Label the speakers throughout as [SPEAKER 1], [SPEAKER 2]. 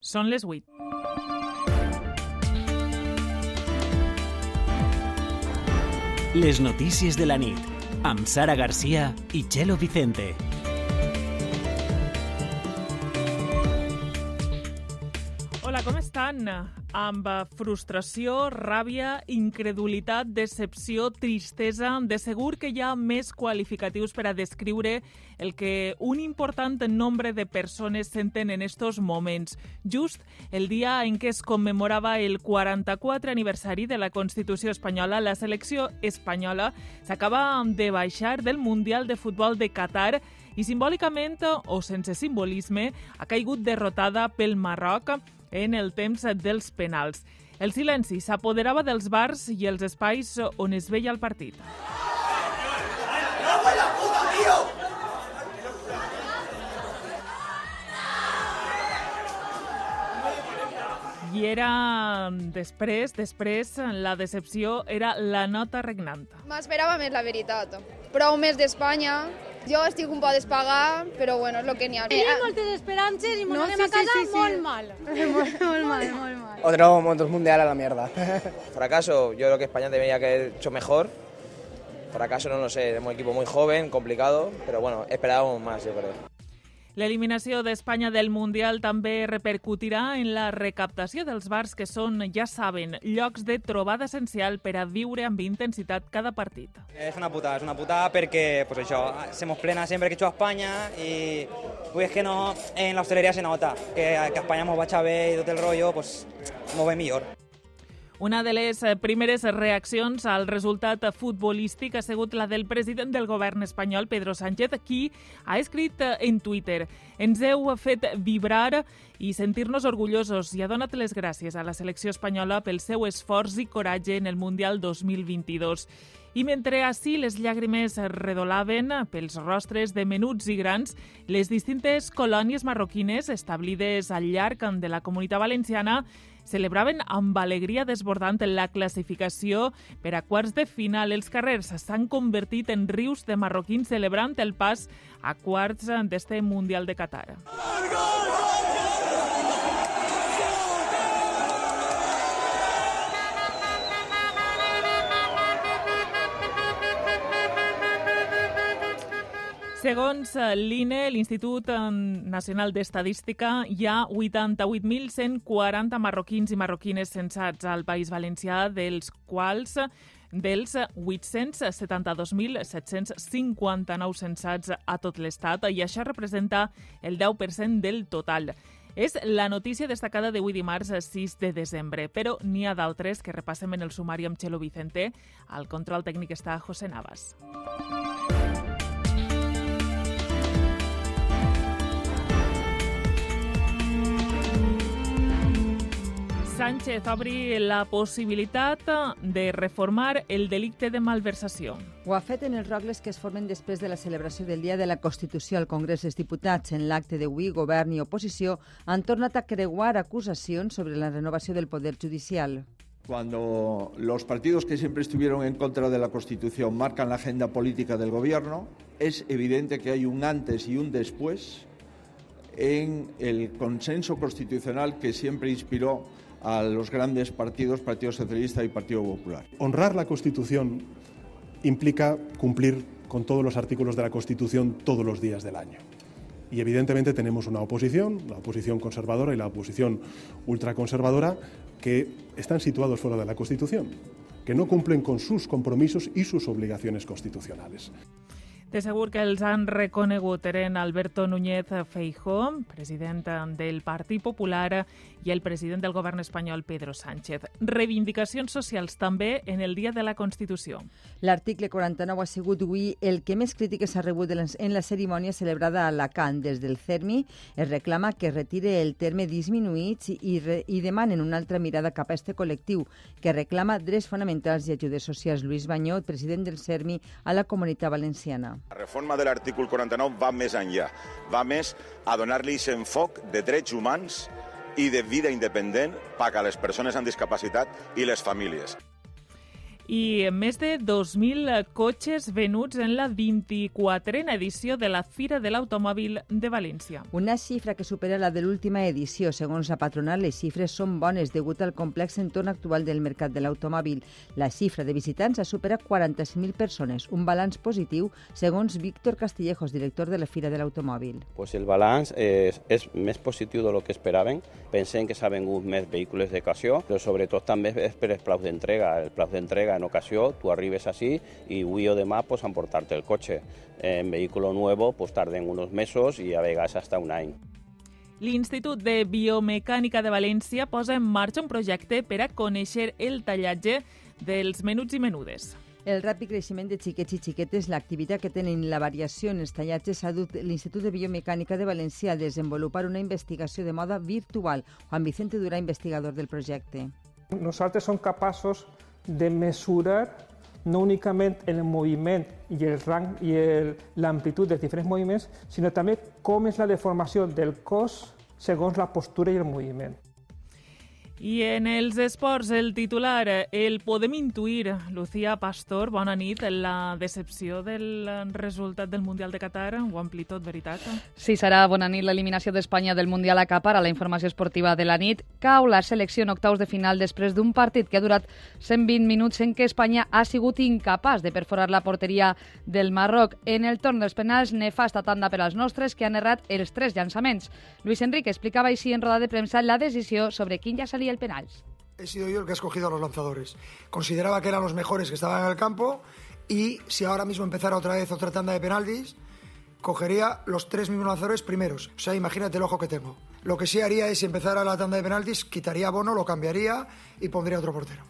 [SPEAKER 1] Són les 8.
[SPEAKER 2] Les notícies de la nit, amb Sara Garcia i Chelo Vicente.
[SPEAKER 1] Hola, com estan? Amb frustració, ràbia, incredulitat, decepció, tristesa, de segur que hi ha més qualificatius per a descriure el que un important nombre de persones senten en estos moments, just el dia en què es commemorava el 44 aniversari de la Constitució espanyola, la selecció espanyola s'acaba de baixar del Mundial de Futbol de Qatar i simbòlicament o sense simbolisme ha caigut derrotada pel Marroc en el temps dels penals. El silenci s'apoderava dels bars i els espais on es veia el partit. I era després, després, la decepció era la nota regnant.
[SPEAKER 3] M'esperava més la veritat. Prou més d'Espanya, jo estic un poc despagar, però bueno, és el que n'hi ha.
[SPEAKER 4] Tenim moltes esperances i no, anem a casa sí, sí, sí. molt mal.
[SPEAKER 3] molt, molt mal, molt mal.
[SPEAKER 5] Otro, otro mundial a la mierda.
[SPEAKER 6] Fracaso, yo creo que España debería haber hecho mejor. Fracaso no lo sé, es un equipo muy joven, complicado, pero bueno, esperábamos más, yo creo.
[SPEAKER 1] L'eliminació d'Espanya del Mundial també repercutirà en la recaptació dels bars que són, ja saben, llocs de trobada essencial per a viure amb intensitat cada partit.
[SPEAKER 7] És una putada, és una putada perquè pues això, hacemos plena sempre que juega Espanya i pues que no, en la hostelería se nota que, que Espanya mos va a bé i tot el rollo, pues mos ve millor.
[SPEAKER 1] Una de les eh, primeres reaccions al resultat futbolístic ha sigut la del president del govern espanyol, Pedro Sánchez, qui ha escrit eh, en Twitter «Ens heu fet vibrar i sentir-nos orgullosos i ha donat les gràcies a la selecció espanyola pel seu esforç i coratge en el Mundial 2022». I mentre així les llàgrimes redolaven pels rostres de menuts i grans, les distintes colònies marroquines establides al llarg de la comunitat valenciana celebraven amb alegria desbordant la classificació per a quarts de final. Els carrers s'han convertit en rius de marroquins celebrant el pas a quarts d'este Mundial de Qatar. Segons eh, l'INE, l'Institut eh, Nacional d'Estadística, hi ha 88.140 marroquins i marroquines censats al País Valencià, dels quals dels 872.759 censats a tot l'Estat, i això representa el 10% del total. És la notícia destacada d'avui dimarts 6 de desembre, però n'hi ha d'altres que repassem en el sumari amb Xelo Vicente. Al control tècnic està José Navas. Sánchez obri la possibilitat de reformar el delicte de malversació.
[SPEAKER 8] Ho ha fet en els rogles que es formen després de la celebració del Dia de la Constitució al Congrés dels Diputats. En l'acte d'avui, govern i oposició han tornat a creuar acusacions sobre la renovació del poder judicial.
[SPEAKER 9] Cuando los partidos que siempre estuvieron en contra de la Constitución marcan la agenda política del Gobierno, es evidente que hay un antes y un después en el consenso constitucional que siempre inspiró a los grandes partidos, Partido Socialista y Partido Popular.
[SPEAKER 10] Honrar la Constitución implica cumplir con todos los artículos de la Constitución todos los días del año. Y evidentemente tenemos una oposición, la oposición conservadora y la oposición ultraconservadora, que están situados fuera de la Constitución, que no cumplen con sus compromisos y sus obligaciones constitucionales.
[SPEAKER 1] De segur que els han reconegut. Eren Alberto Núñez Feijó, president del Partit Popular, i el president del govern espanyol, Pedro Sánchez. Reivindicacions socials també en el Dia de la Constitució.
[SPEAKER 8] L'article 49 ha sigut avui el que més crítiques ha rebut en la cerimònia celebrada a Alacant. Des del CERMI es reclama que retire el terme disminuïts i, re, i demanen una altra mirada cap a este col·lectiu que reclama drets fonamentals i ajudes socials. Lluís Banyó, president del CERMI a la Comunitat Valenciana.
[SPEAKER 11] La reforma de l'artícul 49 va més enllà, va més a donar-li enfoc de drets humans i de vida independent per a les persones amb discapacitat i les famílies.
[SPEAKER 1] I més de 2.000 cotxes venuts en la 24a edició de la Fira de l'Automòbil de València.
[SPEAKER 8] Una xifra que supera la de l'última edició. Segons la patronal, les xifres són bones degut al complex entorn actual del mercat de l'automòbil. La xifra de visitants ha superat 45.000 persones, un balanç positiu, segons Víctor Castillejos, director de la Fira de l'Automòbil.
[SPEAKER 5] Pues el balanç és, és més positiu de lo que esperaven. Pensem que s'ha vengut més vehicles d'ocasió, però sobretot també és per el plaus d'entrega. El plaus d'entrega en ocasió, tú arribes así y avui o demà pues, emportar-te el cotxe. En vehículo nuevo pues, tarden unos mesos i a vegades hasta un any.
[SPEAKER 1] L'Institut de Biomecànica de València posa en marxa un projecte per a conèixer el tallatge dels menuts i menudes.
[SPEAKER 8] El ràpid creixement de xiquets i xiquetes, l'activitat que tenen la variació en els tallatges ha dut l'Institut de Biomecànica de València a desenvolupar una investigació de moda virtual. Juan Vicente Durà, investigador del projecte.
[SPEAKER 12] Nosaltres som capaços de mesurar no únicament el moviment i el rang i l'amplitud dels diferents moviments, sinó també com és la deformació del cos segons la postura i el moviment.
[SPEAKER 1] I en els esports, el titular, el podem intuir. Lucía Pastor, bona nit. La decepció del resultat del Mundial de Qatar ho ampli tot, veritat?
[SPEAKER 13] Sí, serà bona nit. L'eliminació d'Espanya del Mundial acapara la informació esportiva de la nit. Cau la selecció en octaus de final després d'un partit que ha durat 120 minuts en què Espanya ha sigut incapaç de perforar la porteria del Marroc. En el torn dels penals, nefasta tanda per als nostres que han errat els tres llançaments. Luis Enrique explicava així en roda de premsa la decisió sobre quin ja seria el penals.
[SPEAKER 14] He sido yo el que ha escogido a los lanzadores. Consideraba que eran los mejores que estaban en el campo y si ahora mismo empezara otra vez otra tanda de penaltis, cogería los tres mismos lanzadores primeros. O sea, imagínate el ojo que tengo. Lo que sí haría es, si empezara la tanda de penaltis, quitaría a Bono, lo cambiaría y pondría otro portero.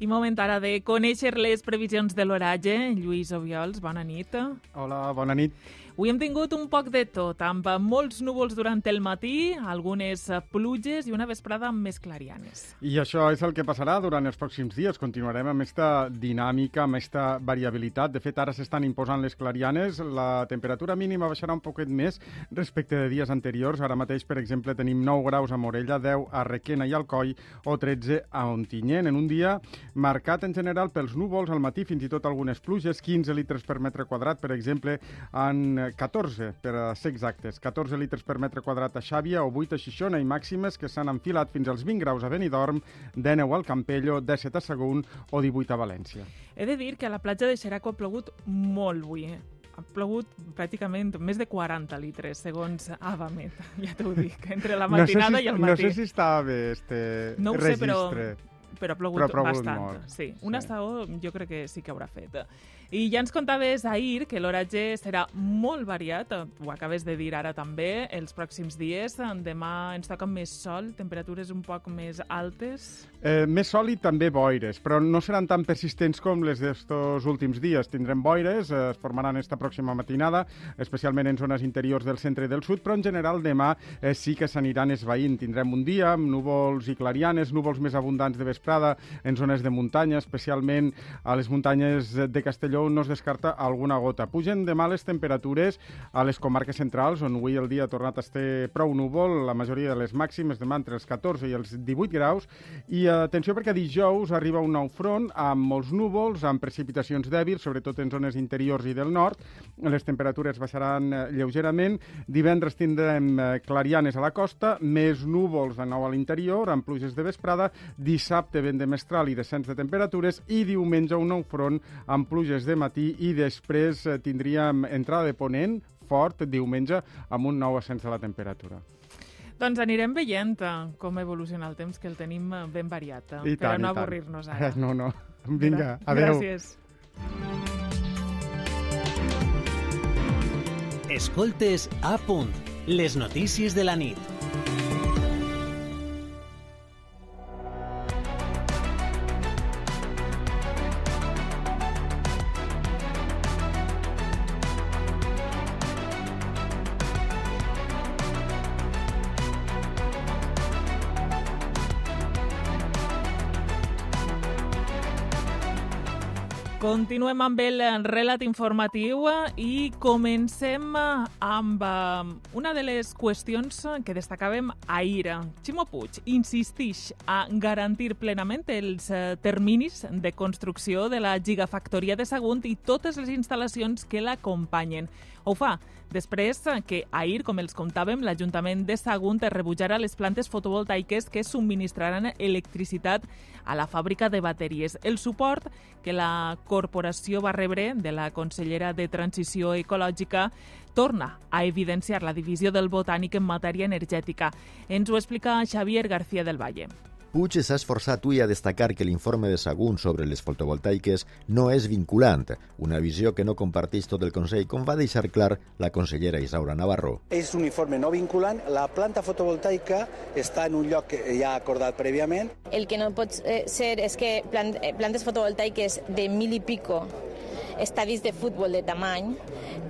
[SPEAKER 1] I moment ara de conèixer les previsions de l'oratge. Lluís Obiols, bona nit.
[SPEAKER 15] Hola, bona nit.
[SPEAKER 1] Avui hem tingut un poc de tot, amb molts núvols durant el matí, algunes pluges i una vesprada amb més clarianes.
[SPEAKER 15] I això és el que passarà durant els pròxims dies. Continuarem amb aquesta dinàmica, amb aquesta variabilitat. De fet, ara s'estan imposant les clarianes. La temperatura mínima baixarà un poquet més respecte de dies anteriors. Ara mateix, per exemple, tenim 9 graus a Morella, 10 a Requena i Alcoi o 13 a Ontinyent. En un dia marcat en general pels núvols, al matí fins i tot algunes pluges, 15 litres per metre quadrat, per exemple, en 14, per a ser exactes, 14 litres per metre quadrat a Xàbia o 8 a Xixona i màximes que s'han enfilat fins als 20 graus a Benidorm, 19 al Campello, 17 a Sagunt o 18 a València.
[SPEAKER 1] He de dir que a la platja de Xeraco ha plogut molt avui, eh? ha plogut pràcticament més de 40 litres, segons Avamet, ja t'ho dic, entre la matinada
[SPEAKER 15] no sé si,
[SPEAKER 1] i el matí.
[SPEAKER 15] No sé si estava bé este
[SPEAKER 1] no ho
[SPEAKER 15] registre.
[SPEAKER 1] Sé, però però ha plogut,
[SPEAKER 15] però ha plogut
[SPEAKER 1] bastant.
[SPEAKER 15] Molt.
[SPEAKER 1] Sí, una sí. estaó jo crec que sí que haurà fet. I ja ens contaves ahir que l'oratge serà molt variat, ho acabes de dir ara també, els pròxims dies. Demà ens toca més sol, temperatures un poc més altes.
[SPEAKER 15] Eh, més sol i també boires, però no seran tan persistents com les d'estos últims dies. Tindrem boires, eh, es formaran esta pròxima matinada, especialment en zones interiors del centre del sud, però en general demà eh, sí que s'aniran esvaint. Tindrem un dia amb núvols i clarianes, núvols més abundants de vesprada en zones de muntanya, especialment a les muntanyes de Castelló no es descarta alguna gota. Pugen demà les temperatures a les comarques centrals, on avui el dia ha tornat a estar prou núvol, la majoria de les màximes demà entre els 14 i els 18 graus, i atenció perquè dijous arriba un nou front amb molts núvols, amb precipitacions dèbils, sobretot en zones interiors i del nord. Les temperatures baixaran lleugerament. Divendres tindrem clarianes a la costa, més núvols de nou a l'interior, amb pluges de vesprada. Dissabte vent de mestral i descens de temperatures i diumenge un nou front amb pluges de matí i després tindríem entrada de ponent fort diumenge amb un nou ascens de la temperatura.
[SPEAKER 1] Doncs anirem veient com evoluciona el temps, que el tenim ben variat,
[SPEAKER 15] I
[SPEAKER 1] per
[SPEAKER 15] tant,
[SPEAKER 1] no avorrir-nos ara.
[SPEAKER 15] No, no. Vinga, adeu.
[SPEAKER 1] Gràcies.
[SPEAKER 2] Escoltes a punt. Les notícies de la nit.
[SPEAKER 1] Continuem amb el relat informatiu i comencem amb eh, una de les qüestions que destacàvem ahir. Ximo Puig insistix a garantir plenament els eh, terminis de construcció de la gigafactoria de Sagunt i totes les instal·lacions que l'acompanyen. Ho fa després que ahir, com els contàvem, l'Ajuntament de Sagunt rebutjarà les plantes fotovoltaiques que subministraran electricitat a la fàbrica de bateries. El suport que la corporació va rebre de la consellera de Transició Ecològica torna a evidenciar la divisió del botànic en matèria energètica. Ens ho explica Xavier García del Valle.
[SPEAKER 16] Puig s'ha esforçat avui a destacar que l'informe de Sagunt sobre les fotovoltaiques no és vinculant, una visió que no comparteix tot el Consell, com va deixar clar la consellera Isaura Navarro.
[SPEAKER 17] És un informe no vinculant, la planta fotovoltaica està en un lloc que ja ha acordat prèviament.
[SPEAKER 18] El que no pot eh, ser és que eh, plantes fotovoltaiques de mil i pico estadis de futbol de tamany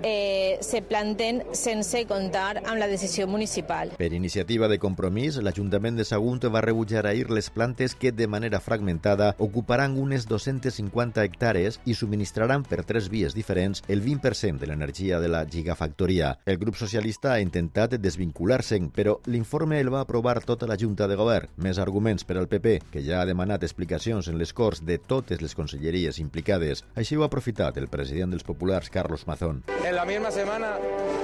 [SPEAKER 18] eh, se planten sense comptar amb la decisió municipal.
[SPEAKER 16] Per iniciativa de compromís, l'Ajuntament de Sagunt va rebutjar ahir les plantes que, de manera fragmentada, ocuparan unes 250 hectàrees i subministraran per tres vies diferents el 20% de l'energia de la gigafactoria. El grup socialista ha intentat desvincular-se'n, però l'informe el va aprovar tota la Junta de Govern. Més arguments per al PP, que ja ha demanat explicacions en les Corts de totes les conselleries implicades. Així ho ha aprofitat el president dels populars, Carlos Mazón.
[SPEAKER 19] En la misma semana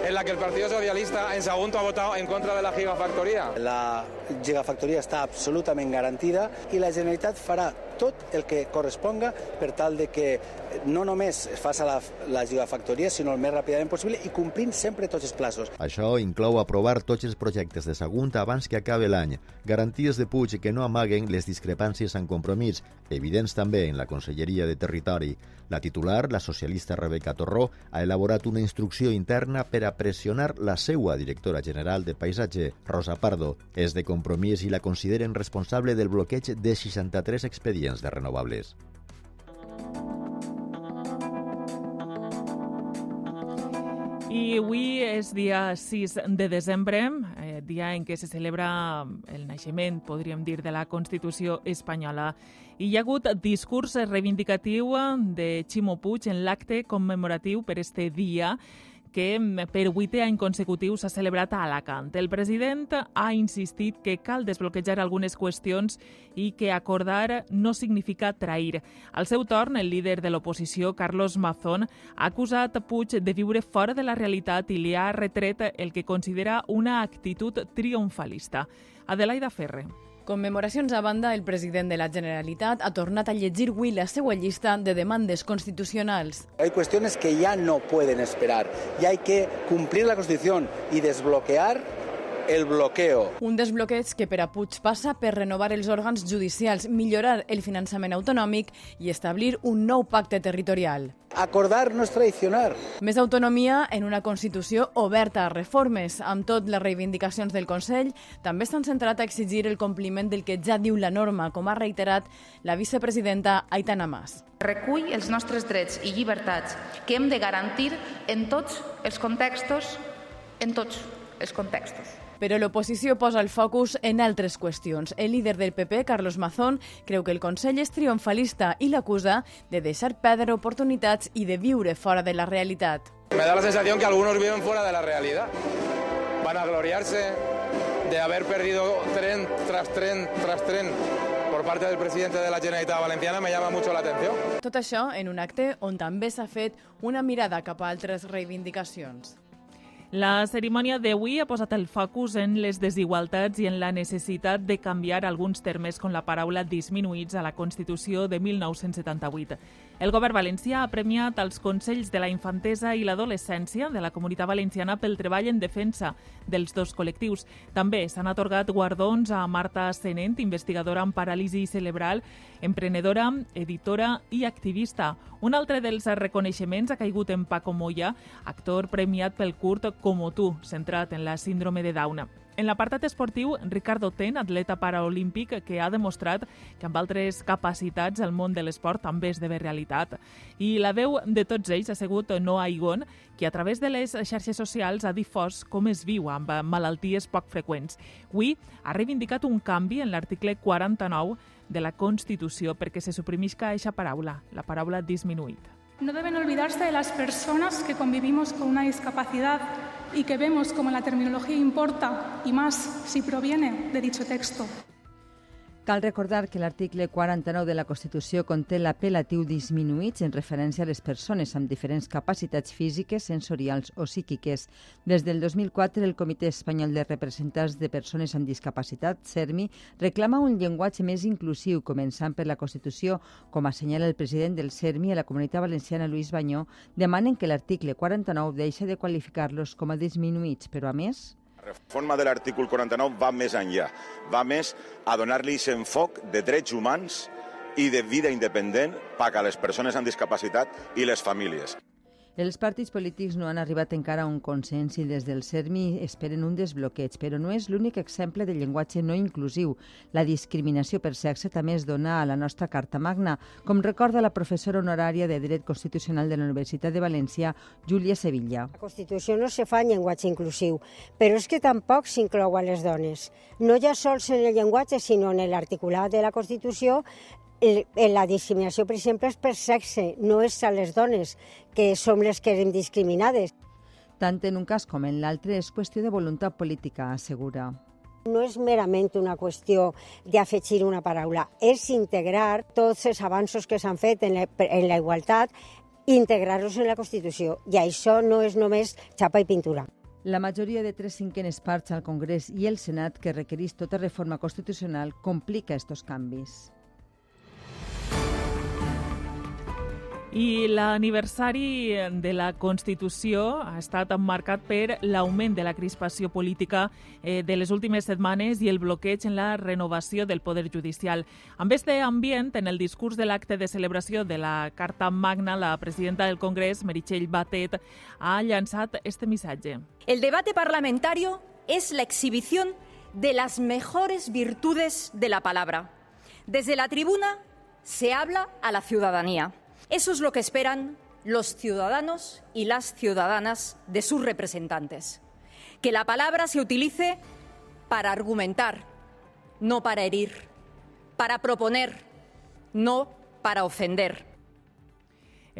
[SPEAKER 19] en la que el Partido Socialista en Sagunto ha votado en contra de la gigafactoria.
[SPEAKER 17] La gigafactoria està absolutament garantida i la Generalitat farà tot el que corresponga per tal de que no només faci la, la gigafactoria, sinó el més ràpidament possible i complint sempre tots els plaços.
[SPEAKER 16] Això inclou aprovar tots els projectes de Sagunt abans que acabe l'any, garanties de Puig que no amaguen les discrepàncies en compromís, evidents també en la Conselleria de Territori. La titular, la socialista Rebeca Torró, ha elaborat una instrucció interna per a pressionar la seua directora general de Paisatge, Rosa Pardo. És de compromís i la consideren responsable del bloqueig de 63 expedients de renovables.
[SPEAKER 1] I avui és dia 6 de desembre, eh, dia en què se celebra el naixement, podríem dir, de la Constitució espanyola. I hi ha hagut discurs reivindicatiu de Ximo Puig en l'acte commemoratiu per este dia que per vuitè any consecutiu s'ha celebrat a Alacant. El president ha insistit que cal desbloquejar algunes qüestions i que acordar no significa trair. Al seu torn, el líder de l'oposició, Carlos Mazón, ha acusat Puig de viure fora de la realitat i li ha retret el que considera una actitud triomfalista. Adelaida Ferre.
[SPEAKER 20] Commemoracions a banda, el president de la Generalitat ha tornat a llegir avui la seva llista de demandes constitucionals.
[SPEAKER 17] Hay cuestiones que ya no pueden esperar y hay que cumplir la Constitución y desbloquear el bloqueo.
[SPEAKER 20] Un desbloqueig que per a Puig passa per renovar els òrgans judicials, millorar el finançament autonòmic i establir un nou pacte territorial.
[SPEAKER 17] Acordar no és traicionar.
[SPEAKER 20] Més autonomia en una Constitució oberta a reformes. Amb tot, les reivindicacions del Consell també s'han centrat a exigir el compliment del que ja diu la norma, com ha reiterat la vicepresidenta Aitana Mas.
[SPEAKER 21] Recull els nostres drets i llibertats que hem de garantir en tots els contextos, en tots els contextos.
[SPEAKER 20] Però l'oposició posa el focus en altres qüestions. El líder del PP, Carlos Mazón, creu que el Consell és triomfalista i l'acusa de deixar perdre oportunitats i de viure fora de la realitat.
[SPEAKER 19] Me da la sensación que algunos viven fuera de la realidad. Van a gloriarse de haber perdido tren tras tren tras tren por parte del presidente de la Generalitat Valenciana me llama mucho la atención.
[SPEAKER 20] Tot això en un acte on també s'ha fet una mirada cap a altres reivindicacions.
[SPEAKER 1] La cerimònia d'avui ha posat el focus en les desigualtats i en la necessitat de canviar alguns termes com la paraula disminuïts a la Constitució de 1978. El govern valencià ha premiat els Consells de la Infantesa i l'Adolescència de la Comunitat Valenciana pel treball en defensa dels dos col·lectius. També s'han atorgat guardons a Marta Senent, investigadora en paràlisi cerebral, emprenedora, editora i activista. Un altre dels reconeixements ha caigut en Paco Moya, actor premiat pel curt Como tu, centrat en la síndrome de Down. En l'apartat esportiu, Ricardo Ten, atleta paraolímpic, que ha demostrat que amb altres capacitats el món de l'esport també esdevé realitat. I la veu de tots ells ha sigut Noah Igon, que a través de les xarxes socials ha difós com es viu amb malalties poc freqüents. Avui ha reivindicat un canvi en l'article 49 de la Constitució perquè se suprimisca aquesta paraula, la paraula disminuït.
[SPEAKER 22] No deben olvidarse de las personas que convivimos con una discapacidad y que vemos como la terminología importa, y más si proviene de dicho texto.
[SPEAKER 8] Cal recordar que l'article 49 de la Constitució conté l'apel·latiu disminuïts en referència a les persones amb diferents capacitats físiques, sensorials o psíquiques. Des del 2004, el Comitè Espanyol de Representants de Persones amb Discapacitat, CERMI, reclama un llenguatge més inclusiu, començant per la Constitució, com assenyala el president del CERMI a la Comunitat Valenciana, Lluís Banyó, demanen que l'article 49 deixi de qualificar-los com a disminuïts, però a més
[SPEAKER 11] la reforma de l'article 49 va més enllà, va més a donar-li enfoc de drets humans i de vida independent per a les persones amb discapacitat i les famílies.
[SPEAKER 8] Els partits polítics no han arribat encara a un consens i des del CERMI esperen un desbloqueig, però no és l'únic exemple de llenguatge no inclusiu. La discriminació per sexe també es dona a la nostra Carta Magna, com recorda la professora honorària de Dret Constitucional de la Universitat de València, Júlia Sevilla.
[SPEAKER 23] La Constitució no se fa en llenguatge inclusiu, però és que tampoc s'inclou a les dones. No ja sols en el llenguatge, sinó en l'articulat de la Constitució la discriminació, per exemple, és per sexe, no és a les dones, que som les que eren discriminades.
[SPEAKER 8] Tant en un cas com en l'altre és qüestió de voluntat política, assegura.
[SPEAKER 23] No és merament una qüestió d'afegir una paraula, és integrar tots els avanços que s'han fet en la, en la igualtat, integrar-los en la Constitució. I això no és només xapa i pintura.
[SPEAKER 8] La majoria de tres cinquenes parts al Congrés i el Senat que requereix tota reforma constitucional complica estos canvis.
[SPEAKER 1] I l'aniversari de la Constitució ha estat marcat per l'augment de la crispació política eh, de les últimes setmanes i el bloqueig en la renovació del poder judicial. Amb este ambient, en el discurs de l'acte de celebració de la Carta Magna, la presidenta del Congrés, Meritxell Batet, ha llançat este missatge.
[SPEAKER 24] El debate parlamentario es la exhibición de las mejores virtudes de la palabra. Desde la tribuna se habla a la ciudadanía. Eso es lo que esperan los ciudadanos y las ciudadanas de sus representantes. Que la palabra se utilice para argumentar, no para herir, para proponer, no para ofender.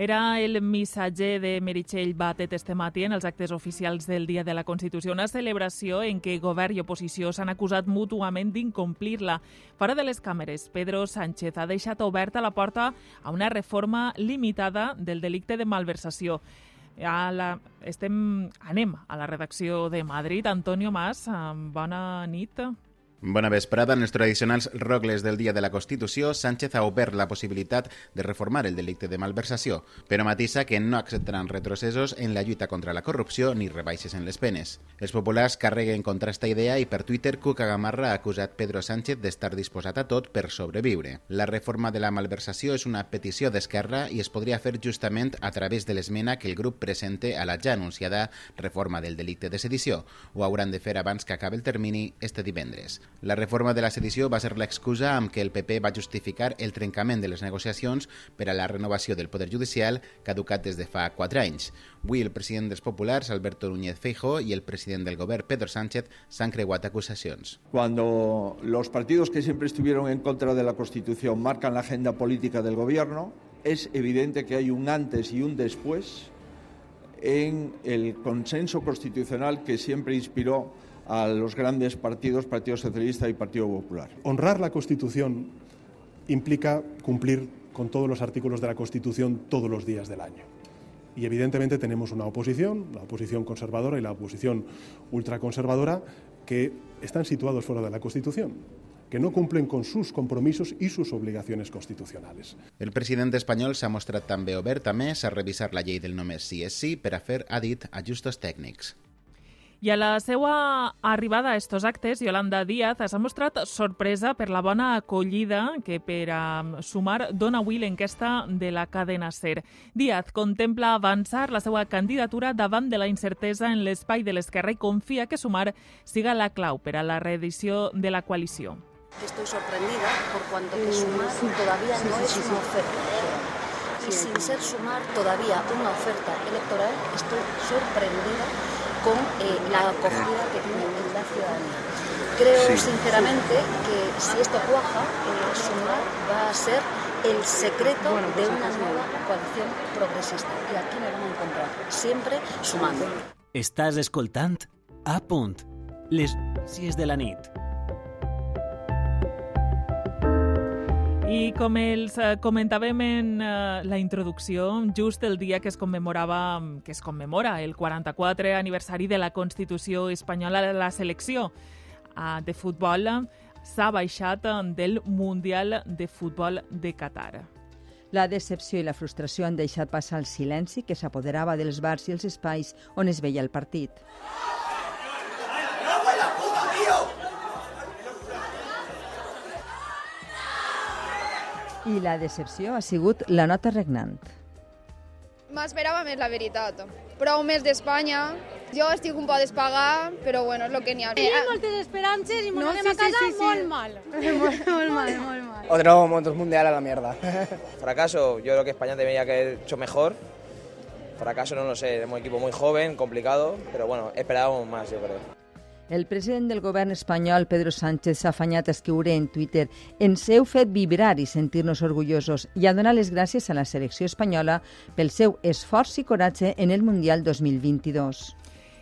[SPEAKER 1] Era el missatge de Meritxell Batet este matí en els actes oficials del Dia de la Constitució, una celebració en què govern i oposició s'han acusat mútuament d'incomplir-la. Fora de les càmeres, Pedro Sánchez ha deixat oberta la porta a una reforma limitada del delicte de malversació. A la... Estem... Anem a la redacció de Madrid. Antonio Mas, bona nit.
[SPEAKER 25] Bona vesprada. En els tradicionals rogles del dia de la Constitució, Sánchez ha obert la possibilitat de reformar el delicte de malversació, però matissa que no acceptaran retrocessos en la lluita contra la corrupció ni rebaixes en les penes. Els populars carreguen contra esta idea i per Twitter Cuca Gamarra ha acusat Pedro Sánchez d'estar disposat a tot per sobreviure. La reforma de la malversació és una petició d'Esquerra i es podria fer justament a través de l'esmena que el grup presente a la ja anunciada reforma del delicte de sedició. Ho hauran de fer abans que acabi el termini este divendres. La reforma de la sedició va ser l'excusa amb què el PP va justificar el trencament de les negociacions per a la renovació del Poder Judicial caducat des de fa quatre anys. Avui el president dels populars, Alberto Núñez Feijo, i el president del govern, Pedro Sánchez, s'han creuat acusacions.
[SPEAKER 9] Cuando los partidos que siempre estuvieron en contra de la Constitución marcan la agenda política del gobierno, es evidente que hay un antes y un después en el consenso constitucional que siempre inspiró a los grandes partidos, Partido Socialista y Partido Popular.
[SPEAKER 10] Honrar la Constitución implica cumplir con todos los artículos de la Constitución todos los días del año. Y evidentemente tenemos una oposición, la oposición conservadora y la oposición ultraconservadora, que están situados fuera de la Constitución que no cumplen con sus compromisos y sus obligaciones constitucionales.
[SPEAKER 25] El president espanyol s'ha mostrat també obert a més a revisar la llei del només sí és sí per a fer, ha dit, ajustos tècnics.
[SPEAKER 1] I a la seva arribada a estos actes, Yolanda Díaz s'ha mostrat sorpresa per la bona acollida que per a sumar dona avui l'enquesta de la cadena SER. Díaz contempla avançar la seva candidatura davant de la incertesa en l'espai de l'esquerra i confia que sumar siga la clau per a la reedició de la coalició.
[SPEAKER 26] Estoy sorprendida por cuanto que sumar todavía no es una oferta y sin ser sumar todavía una oferta electoral, estoy sorprendida con eh, la acogida que tiene en la ciudadanía. Creo sí. sinceramente que si esto cuaja, eh, Sumar va a ser el secreto bueno, pues de una nueva coalición progresista. Y aquí me van a encontrar, siempre sumando.
[SPEAKER 2] Estàs escoltant A Punt, les notícies de la nit.
[SPEAKER 1] I com els eh, comentàvem en eh, la introducció, just el dia que es commemorava que es commemora el 44 aniversari de la Constitució espanyola, la selecció eh, de futbol s'ha baixat del Mundial de Futbol de Qatar.
[SPEAKER 8] La decepció i la frustració han deixat passar el silenci que s'apoderava dels bars i els espais on es veia el partit. I la decepció ha sigut la nota regnant.
[SPEAKER 27] M'esperava més, la veritat. Prou més d'Espanya. Jo estic un poc despagar, però bueno, és el que n'hi ha.
[SPEAKER 28] Tenim moltes esperances i no, anem sí, a casa sí, sí, molt mal. molt, molt mal, molt mal.
[SPEAKER 29] Otro momentos mundial a la mierda. Fracaso, yo creo que España debería haber hecho mejor. Fracaso no lo sé, tenemos un equipo muy joven, complicado, pero bueno, esperábamos más, yo creo.
[SPEAKER 8] El president del govern espanyol, Pedro Sánchez, s'ha afanyat a escriure en Twitter «Ens heu fet vibrar i sentir-nos orgullosos» i a donar les gràcies a la selecció espanyola pel seu esforç i coratge en el Mundial 2022.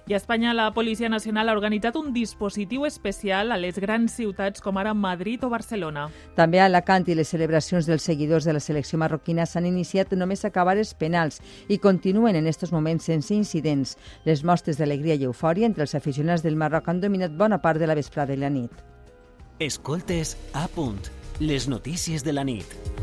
[SPEAKER 1] I a Espanya la Policia Nacional ha organitzat un dispositiu especial a les grans ciutats com ara Madrid o Barcelona.
[SPEAKER 8] També a Alacant i les celebracions dels seguidors de la selecció marroquina s'han iniciat només a acabar els penals i continuen en aquests moments sense incidents. Les mostres d'alegria i eufòria entre els aficionats del Marroc han dominat bona part de la vesprada i la nit.
[SPEAKER 2] Escoltes a punt. Les notícies de la nit.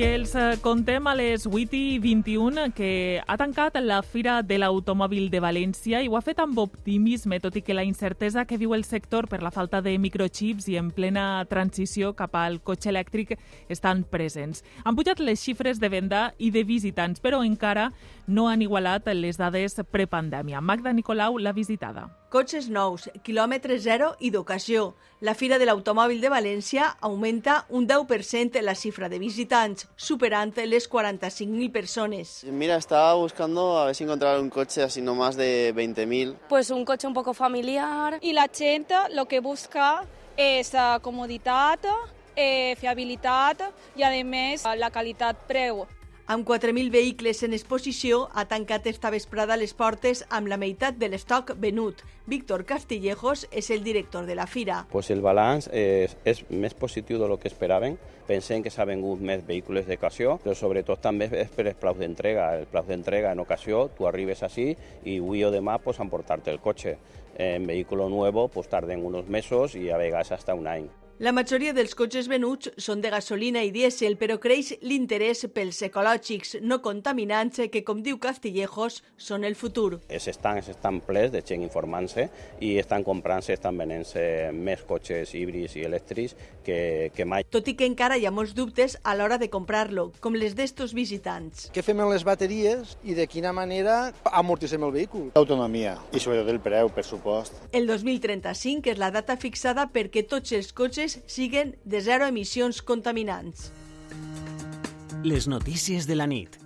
[SPEAKER 1] Els eh, contem a les 8 i 21 que ha tancat la Fira de l'Automòbil de València i ho ha fet amb optimisme, tot i que la incertesa que viu el sector per la falta de microchips i en plena transició cap al cotxe elèctric estan presents. Han pujat les xifres de venda i de visitants, però encara no han igualat les dades prepandèmia. Magda Nicolau l'ha visitada.
[SPEAKER 30] Cotxes nous, quilòmetre zero i d'ocasió. La Fira de l'Automòbil de València augmenta un 10% la xifra de visitants, superant les 45.000 persones.
[SPEAKER 31] Mira, estaba buscando a ver si encontrar un coche así no más de 20.000.
[SPEAKER 32] Pues un coche un poco familiar.
[SPEAKER 33] Y la gente lo que busca es uh, comoditat, eh, fiabilitat i, a més, la qualitat-preu.
[SPEAKER 30] Amb 4.000 vehicles en exposició, ha tancat esta vesprada les portes amb la meitat de l'estoc venut. Víctor Castillejos és el director de la fira.
[SPEAKER 34] Pues el balanç és, és més positiu de lo que esperaven. Pensem que s'ha vengut més vehicles d'ocasió, però sobretot també és per el plau d'entrega. El plau d'entrega en ocasió, tu arribes així i avui o demà pues, emportar-te el cotxe. En vehículo nuevo pues, tarden unos mesos i a vegades hasta un any.
[SPEAKER 30] La majoria dels cotxes venuts són de gasolina i dièsel, però creix l'interès pels ecològics no contaminants que, com diu Castillejos, són el futur.
[SPEAKER 34] Els estancs estan plens de gent informant-se i estan comprant-se, estan venent-se més cotxes híbrids i elèctrics que, que mai.
[SPEAKER 30] Tot i que encara hi ha molts dubtes a l'hora de comprar-lo, com les d'estos visitants.
[SPEAKER 35] Què fem amb les bateries i de quina manera amortitzem el vehícul?
[SPEAKER 36] Autonomia i sobretot el preu, per supost.
[SPEAKER 30] El 2035 és la data fixada perquè tots els cotxes siguen de zero emissions contaminants.
[SPEAKER 2] Les notícies de la nit.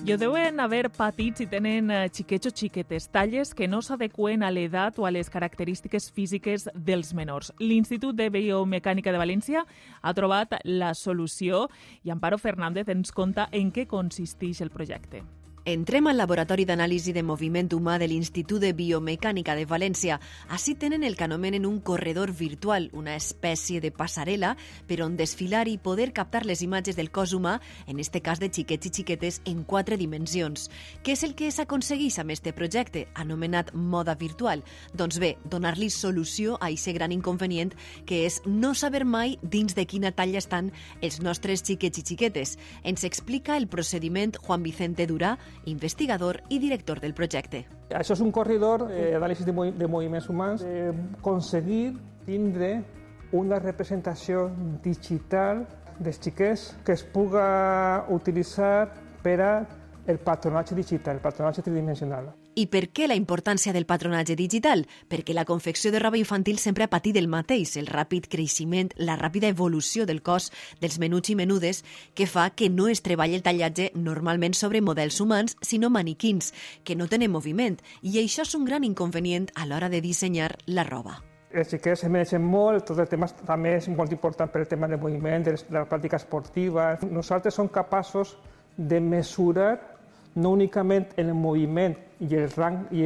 [SPEAKER 1] I ho deuen haver patit si tenen eh, xiquets o xiquetes, talles que no s'adequen a l'edat o a les característiques físiques dels menors. L'Institut de Biomecànica de València ha trobat la solució i Amparo Fernández ens conta en què consisteix el projecte.
[SPEAKER 37] Entrem al Laboratori d'Anàlisi de Moviment Humà de l'Institut de Biomecànica de València. Així tenen el que anomenen un corredor virtual, una espècie de passarel·la per on desfilar i poder captar les imatges del cos humà, en este cas de xiquets i xiquetes, en quatre dimensions. Què és el que s'aconsegueix amb este projecte, anomenat moda virtual? Doncs bé, donar-li solució a aquest gran inconvenient que és no saber mai dins de quina talla estan els nostres xiquets i xiquetes. Ens explica el procediment Juan Vicente Durà, investigador i director del projecte.
[SPEAKER 38] Això és un corredor eh, d'anàlisi de, movi de moviments humans, eh, aconseguir tindre una representació digital dels xiquets que es puga utilitzar per a el patronatge digital, el patronatge tridimensional.
[SPEAKER 37] I per què la importància del patronatge digital? Perquè la confecció de roba infantil sempre ha patit el mateix, el ràpid creixement, la ràpida evolució del cos dels menuts i menudes, que fa que no es treballi el tallatge normalment sobre models humans, sinó maniquins, que no tenen moviment, i això és un gran inconvenient a l'hora de dissenyar la roba
[SPEAKER 38] els xiquets mereixen molt, tot el tema també és molt important per el tema del moviment, de la pràctica esportiva. Nosaltres som capaços de mesurar no únicament el moviment i el rang i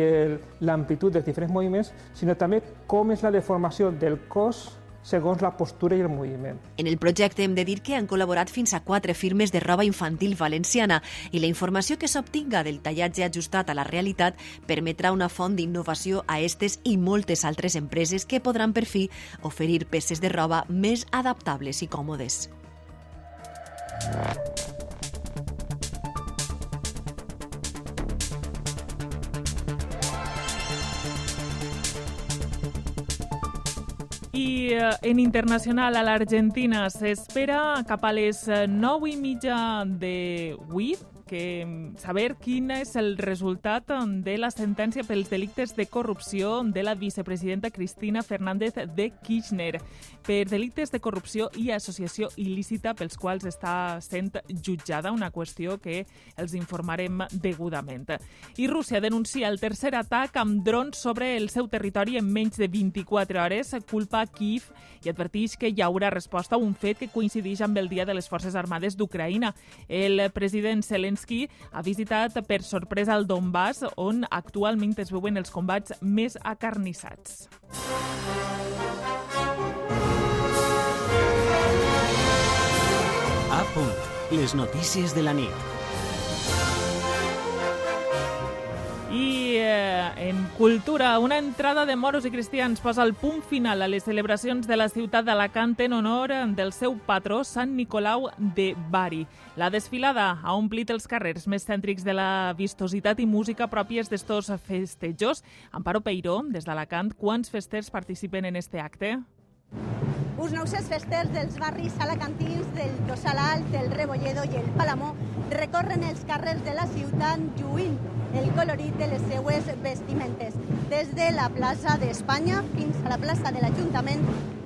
[SPEAKER 38] l'amplitud dels diferents moviments, sinó també com és la deformació del cos segons la postura i el moviment.
[SPEAKER 37] En el projecte hem de dir que han col·laborat fins a quatre firmes de roba infantil valenciana i la informació que s'obtinga del tallatge ajustat a la realitat permetrà una font d'innovació a estes i moltes altres empreses que podran per fi oferir peces de roba més adaptables i còmodes.
[SPEAKER 1] I eh, en internacional a l'Argentina s'espera cap a les 9 i mitja de 8 que mm, saber quin és el resultat mm, de la sentència pels delictes de corrupció de la vicepresidenta Cristina Fernández de Kirchner per delictes de corrupció i associació il·lícita pels quals està sent jutjada, una qüestió que els informarem degudament. I Rússia denuncia el tercer atac amb drons sobre el seu territori en menys de 24 hores, culpa Kiev i adverteix que hi haurà resposta a un fet que coincideix amb el Dia de les Forces Armades d'Ucraïna. El president Zelensky Zelensky ha visitat per sorpresa el Donbass, on actualment es veuen els combats més acarnissats.
[SPEAKER 2] A punt. Les notícies de la nit.
[SPEAKER 1] En cultura, una entrada de moros i cristians posa el punt final a les celebracions de la ciutat d'Alacant en honor del seu patró, Sant Nicolau de Bari. La desfilada ha omplit els carrers més cèntrics de la vistositat i música pròpies d'estos festejos. Amparo Peiró, des d'Alacant, quants festers participen en este acte?
[SPEAKER 39] Uns 900 festers dels barris alacantins del Tossal Alt, el Rebolledo i el Palamó recorren els carrers de la ciutat lluint el colorit de les seues vestimentes. Des de la plaça d'Espanya fins a la plaça de l'Ajuntament,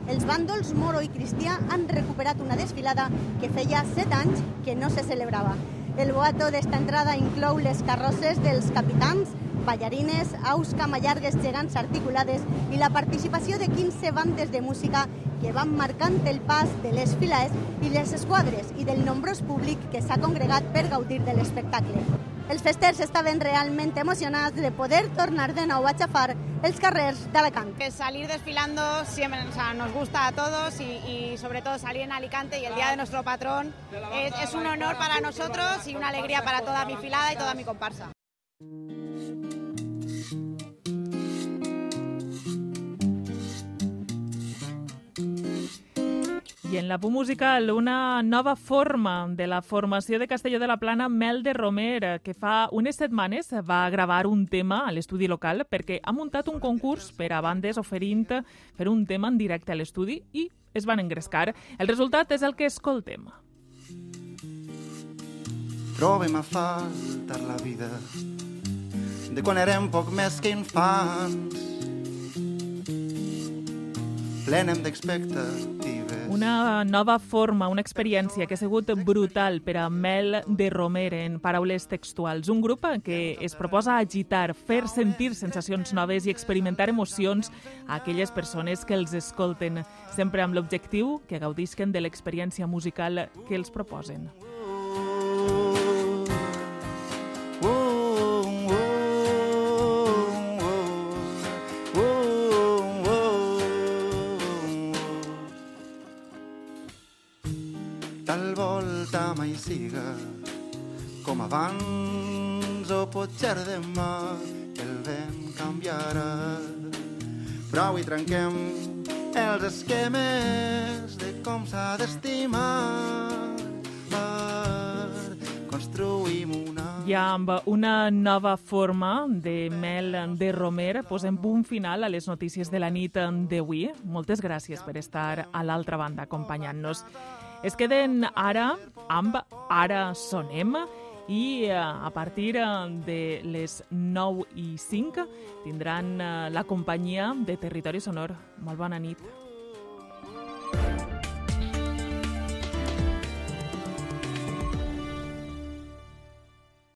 [SPEAKER 39] els bàndols moro i cristià han recuperat una desfilada que feia set anys que no se celebrava. El boato d'esta entrada inclou les carrosses dels capitans, ballarines, aus camallargues gegants articulades i la participació de 15 bandes de música que van marcant el pas de les files i les esquadres i del nombrós públic que s'ha congregat per gaudir de l'espectacle. Els festers estaven realment emocionats de poder tornar de nou a xafar els carrers d'Alacant.
[SPEAKER 28] Salir desfilando siempre o sea, nos gusta a todos y, y, sobre todo salir en Alicante y el día de nuestro patrón es, es un honor para nosotros y una alegría para toda mi filada y toda mi comparsa.
[SPEAKER 1] I en la musical, una nova forma de la formació de Castelló de la Plana, Mel de Romer, que fa unes setmanes va gravar un tema a l'estudi local perquè ha muntat un concurs per a bandes oferint fer un tema en directe a l'estudi i es van engrescar. El resultat és el que escoltem.
[SPEAKER 40] Trobem a faltar la vida de quan érem poc més que infants plenem d'expectatives
[SPEAKER 1] una nova forma, una experiència que ha sigut brutal per a Mel de Romer en paraules textuals. Un grup que es proposa agitar, fer sentir sensacions noves i experimentar emocions a aquelles persones que els escolten, sempre amb l'objectiu que gaudisquen de l'experiència musical que els proposen.
[SPEAKER 40] Siga com abans o potser demà el vent canviarà. Però avui trenquem els esquemes de com s'ha d'estimar construïm una...
[SPEAKER 1] Ja amb una nova forma de mel de romer posem punt final a les notícies de la nit d'avui. Moltes gràcies per estar a l'altra banda acompanyant-nos. Es queden ara amb Ara Sonem i eh, a partir eh, de les 9 i 5 tindran eh, la companyia de Territori Sonor. Molt bona nit.